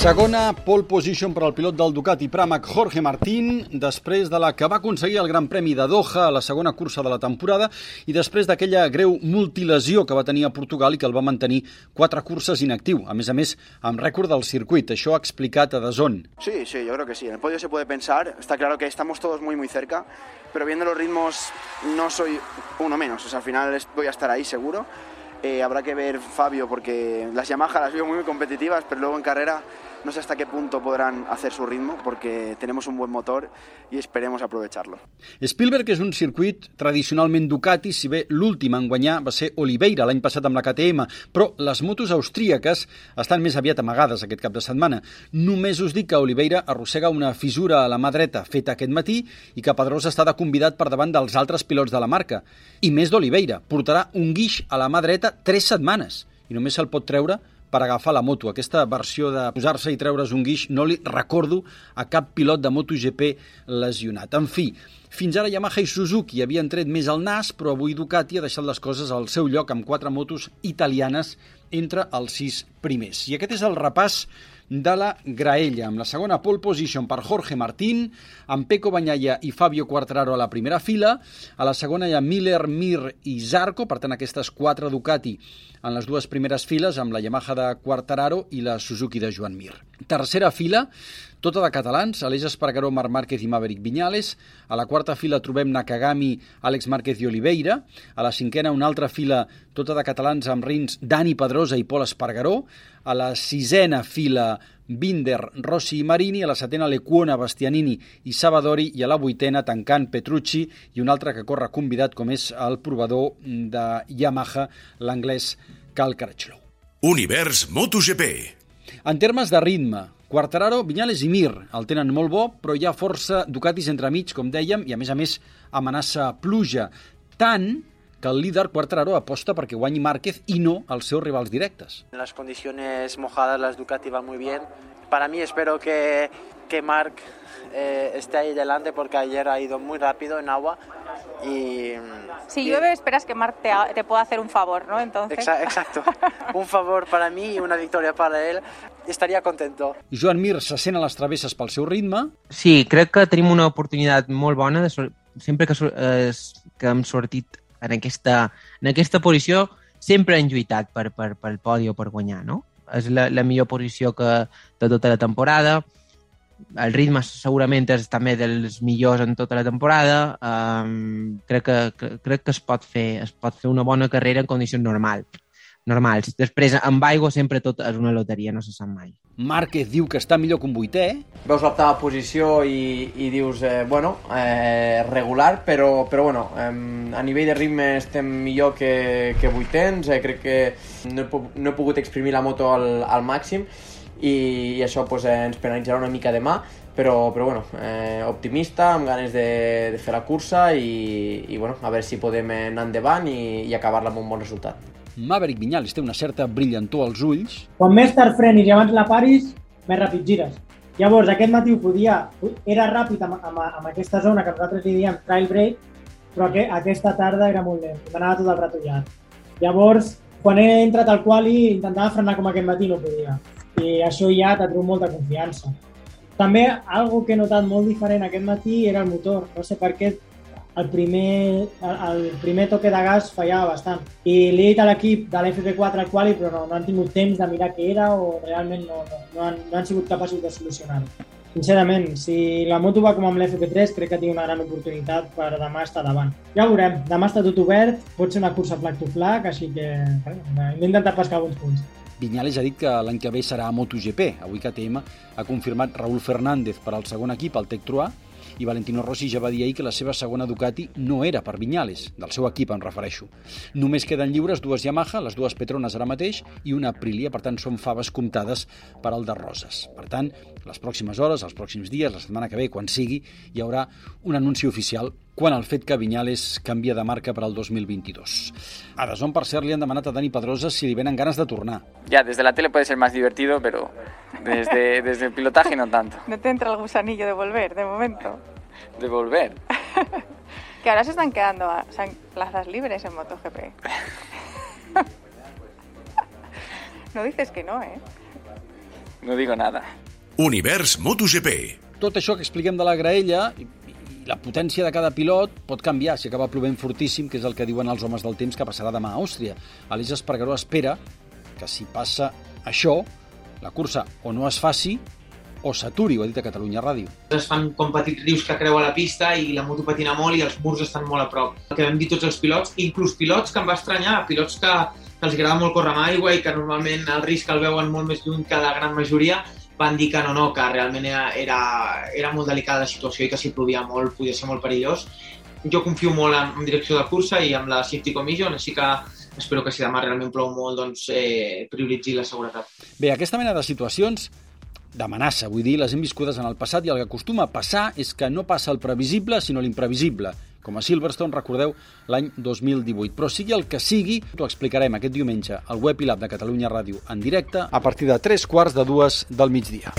Segona pole position per al pilot del Ducati Pramac Jorge Martín, després de la que va aconseguir el Gran Premi de Doha a la segona cursa de la temporada i després d'aquella greu multilesió que va tenir a Portugal i que el va mantenir quatre curses inactiu, a més a més amb rècord del circuit. Això ha explicat a Dazón. Sí, sí, yo creo que sí. En el podio se puede pensar. Está claro que estamos todos muy, muy cerca, pero viendo los ritmos no soy uno menos. O sea, al final voy a estar ahí seguro. Eh, habrá que ver Fabio porque las Yamaha las veo muy, muy competitivas, pero luego en carrera no sé hasta qué punto podrán hacer su ritmo porque tenemos un buen motor y esperemos aprovecharlo. Spielberg és un circuit tradicionalment Ducati, si bé l'últim en guanyar va ser Oliveira l'any passat amb la KTM, però les motos austríaques estan més aviat amagades aquest cap de setmana. Només us dic que Oliveira arrossega una fissura a la mà dreta feta aquest matí i que Pedrosa està de convidat per davant dels altres pilots de la marca. I més d'Oliveira, portarà un guix a la mà dreta tres setmanes i només se'l pot treure per agafar la moto. Aquesta versió de posar-se i treure's un guix no li recordo a cap pilot de MotoGP lesionat. En fi, fins ara Yamaha i Suzuki havien tret més al nas, però avui Ducati ha deixat les coses al seu lloc amb quatre motos italianes entre els sis primers. I aquest és el repàs de la graella, amb la segona pole position per Jorge Martín, amb Peco Bagnaia i Fabio Quartararo a la primera fila, a la segona hi ha Miller, Mir i Zarco, per tant aquestes quatre Ducati en les dues primeres files, amb la Yamaha de Quartararo i la Suzuki de Joan Mir. Tercera fila, tota de catalans, Aleix Espargaró, Marc Márquez i Maverick Viñales. A la quarta fila trobem Nakagami, Àlex Márquez i Oliveira. A la cinquena, una altra fila, tota de catalans amb rins Dani Pedrosa i Pol Espargaró. A la sisena fila, Binder, Rossi i Marini, a la setena Lecuona, Bastianini i Savadori i a la vuitena tancant Petrucci i un altre que corre convidat com és el provador de Yamaha, l'anglès Cal Carachlou. Univers MotoGP. En termes de ritme, Quartararo, Viñales i Mir el tenen molt bo, però hi ha força Ducatis entremig, com dèiem, i a més a més amenaça pluja. Tant que el líder Quartararo aposta perquè guanyi Márquez i no els seus rivals directes. En las condiciones mojadas las Ducati van muy bien. Para mí espero que, que Marc eh, esté ahí delante porque ayer ha ido muy rápido en agua y... Si y- llueve, esperas que Marc te, te pueda hacer un favor, ¿no? Entonces. Exa- Exacto. Un favor para mí y una victoria para él. Estaría contento. Joan Mir se sent a les travesses pel seu ritme, Sí, crec que tenim una oportunitat molt bona. De sempre que, eh, que hem sortit en aquesta, en aquesta posició, sempre hem lluitat per, per, per el podi o per guanyar, no? És la, la millor posició que de tota la temporada. El ritme segurament és també dels millors en tota la temporada. Um, crec, que, crec que es pot, fer, es pot fer una bona carrera en condicions normals. normals. Després, amb aigua sempre tot és una loteria, no se sap mai. Márquez diu que està millor que un vuitè, veus l'octava posició i, i dius, eh, bueno, eh, regular, però, però bueno, eh, a nivell de ritme estem millor que, que vuitens, eh, crec que no he, no he pogut exprimir la moto al, al màxim i, i això pues, eh, ens penalitzarà una mica demà, però, però bueno, eh, optimista, amb ganes de, de fer la cursa i, i bueno, a veure si podem anar endavant i, i acabar-la amb un bon resultat. Maverick Viñales té una certa brillantor als ulls, Quan més tard frenis i abans la paris, més ràpid gires. Llavors, aquest matí ho podia... Era ràpid amb, amb, amb aquesta zona que nosaltres li diem trail break, però que, aquesta tarda era molt lent, m'anava tot el rato ja. Llavors, quan he entrat al quali, intentava frenar com aquest matí, no podia. I això ja t'ha tret molta confiança. També, algo que he notat molt diferent aquest matí era el motor. No sé per què el primer, el, primer toque de gas fallava bastant. I li he dit a l'equip de l'FP4 al quali, però no, no han tingut temps de mirar què era o realment no, no, no, han, no han sigut capaços de solucionar-ho. Sincerament, si la moto va com amb l'FP3, crec que té una gran oportunitat per demà estar davant. Ja ho veurem, demà està tot obert, pot ser una cursa flag to flag, així que hem d'intentar pescar alguns punts. Viñales ha dit que l'any que ve serà a MotoGP. Avui KTM ha confirmat Raúl Fernández per al segon equip, el Tec Trois, i Valentino Rossi ja va dir ahir que la seva segona Ducati no era per Viñales, del seu equip em refereixo. Només queden lliures dues Yamaha, les dues Petronas ara mateix, i una Aprilia, per tant són faves comptades per al de Roses. Per tant, les pròximes hores, els pròxims dies, la setmana que ve, quan sigui, hi haurà un anunci oficial quan el fet que Vinyales canvia de marca per al 2022. A Dazón, per cert, li han demanat a Dani Pedrosa si li venen ganes de tornar. Ya, desde la tele puede ser más divertido, pero desde, desde el pilotaje no tanto. No te entra el gusanillo de volver, de momento. De volver. Que ahora se están quedando a- o sea, plazas libres en MotoGP. No dices que no, ¿eh? No digo nada. Univers MotoGP. Tot això que expliquem de la graella i, i la potència de cada pilot pot canviar si acaba plovent fortíssim, que és el que diuen els homes del temps que passarà demà a Àustria. Aleix Espargaró espera que si passa això, la cursa o no es faci o s'aturi, ho ha dit a Catalunya Ràdio. es fan com petits rius que creuen la pista i la moto patina molt i els murs estan molt a prop. El que vam dir tots els pilots, inclús pilots que em va estranyar, pilots que, que els agrada molt córrer amb aigua i que normalment el risc el veuen molt més lluny que la gran majoria, van dir que no, no, que realment era, era, era molt delicada la situació i que si plovia molt podia ser molt perillós. Jo confio molt en, en direcció de cursa i en la Safety Commission, així que espero que si demà realment plou molt, doncs eh, prioritzi la seguretat. Bé, aquesta mena de situacions d'amenaça, vull dir, les hem viscudes en el passat i el que acostuma a passar és que no passa el previsible, sinó l'imprevisible, com a Silverstone, recordeu, l'any 2018. Però sigui el que sigui, t'ho explicarem aquest diumenge al web i l'app de Catalunya Ràdio en directe a partir de tres quarts de dues del migdia.